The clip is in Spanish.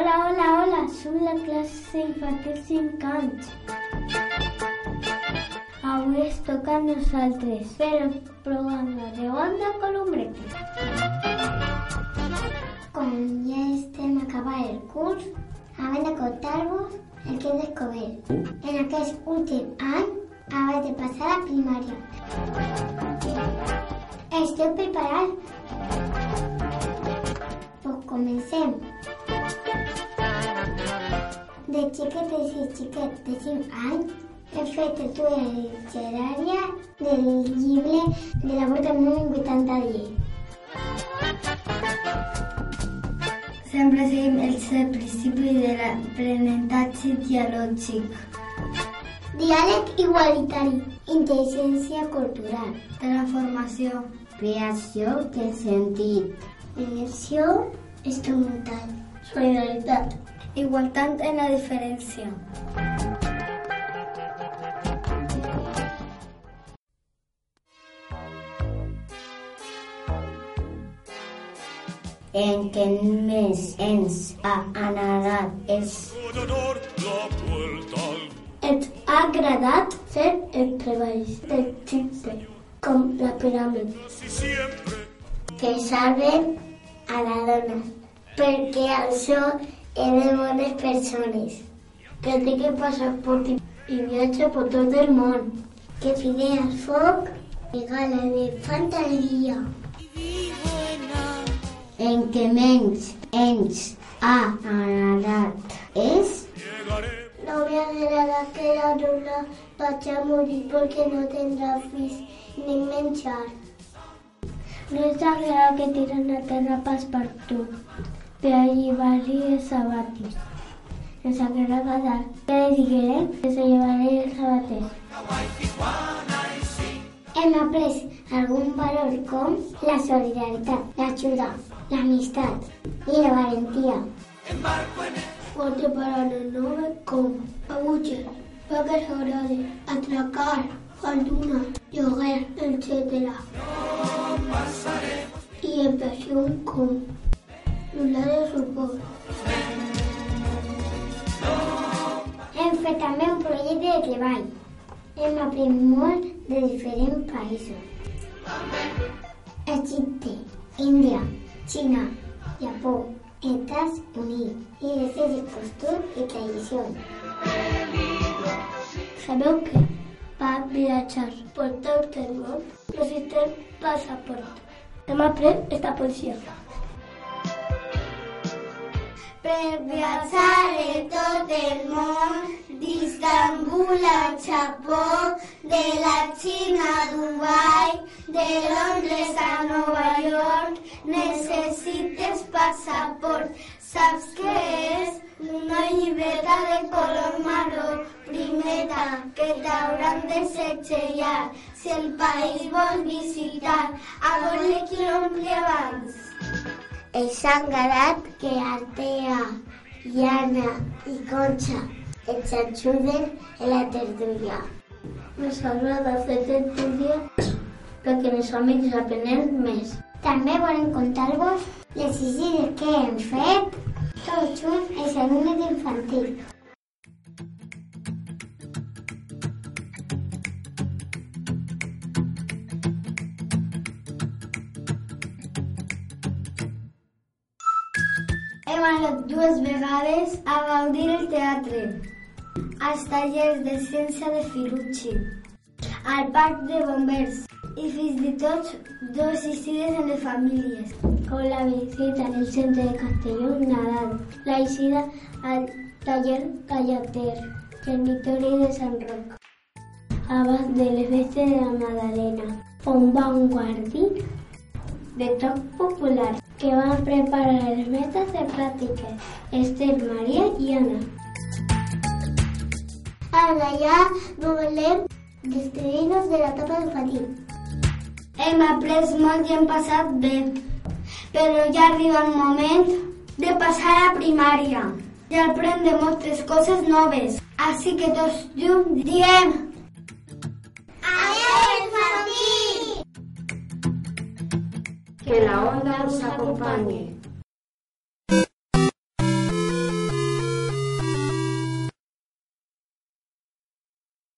Hola, hola, hola, som la classe infantil 5 anys. Avui es toca a nosaltres fer el programa de Onda Columbretes. Com ja estem acabant el curs, hem de contar-vos el que hem descobert en aquest últim any abans de passar a la primària. Esteu preparats? Pues comencem. De xiquetes i xiquets de 5 anys he fet lectura literària del llibre de la Volta número 80 10. Sempre seguim el principi de l'aprenentatge dialògic, Diàleg igualitari, intel·ligència cultural, transformació, creació de sentit, immersió instrumental, solidaritat, igualtat en la diferència. en què més ens ha agradat és Et ha agradat fer el treball del xipte, com la piràmide. que salven a la dona, perquè això és de bones persones, Que tingui passaport i i viatge per tot el món. que fidees foc i gala de fantasia. En què menys ens ha agradat és No me agrada que la dona vagi a morir perquè no tindrà fills ni menjar. No ens agrada que tiren a terra pas per tu, per alliberar els sabatis. Ens agrada que diguem que se llevaré els sabaters. hem après algun valor com la solidaritat, l'ajuda, l'amistat i la valentia. Quatre paraules noves com abuja, pagar agrade, atracar, falduna, lloguer, etc. I expressió com de suport. Hem fet també un projecte de treball. Hem après molt de diferents països. Egipte, Índia, Xina, Japó, Estats Units i les seves costums i tradicions. Sabeu que per viatjar per tot el món necessitem passaport. Hem après esta poesia. Per viatjar en tot el món, d'Istanbul a Japó, de la Xina a Dubai, de Londres a Nova York, necessites passaport. Saps què és? Una llibreta de color marró, primera, que t'hauran de segellar. Si el país vols visitar, a veure qui l'ompli abans. Sagrat que Artea, Iana i Conxa ens ajuden en la tertúlia. Ens agrada fer tertúlia perquè els amics aprenem més. També volem contar-vos les visites que hem fet tots junts en segon d'infantil. Hem anat dues vegades a gaudir el teatre, als tallers de ciència de Firucci, al parc de bombers. I fins dos visites en les famílies, com la visita al centre de Castelló Nadal, la visita al taller Callater, genitori de Sant Roc, abans de les festes de la Madalena, on van guardir de toc popular que van preparar les meses de pràctiques Esther, Maria i Anna. Ara ja volem despedir-nos de l'etapa infantil. Hem après molt i hem passat bé, però ja arriba el moment de passar a primària i aprendre moltes coses noves. Així que tots junts diem Adéu, infantil! Que la onda us acompanye.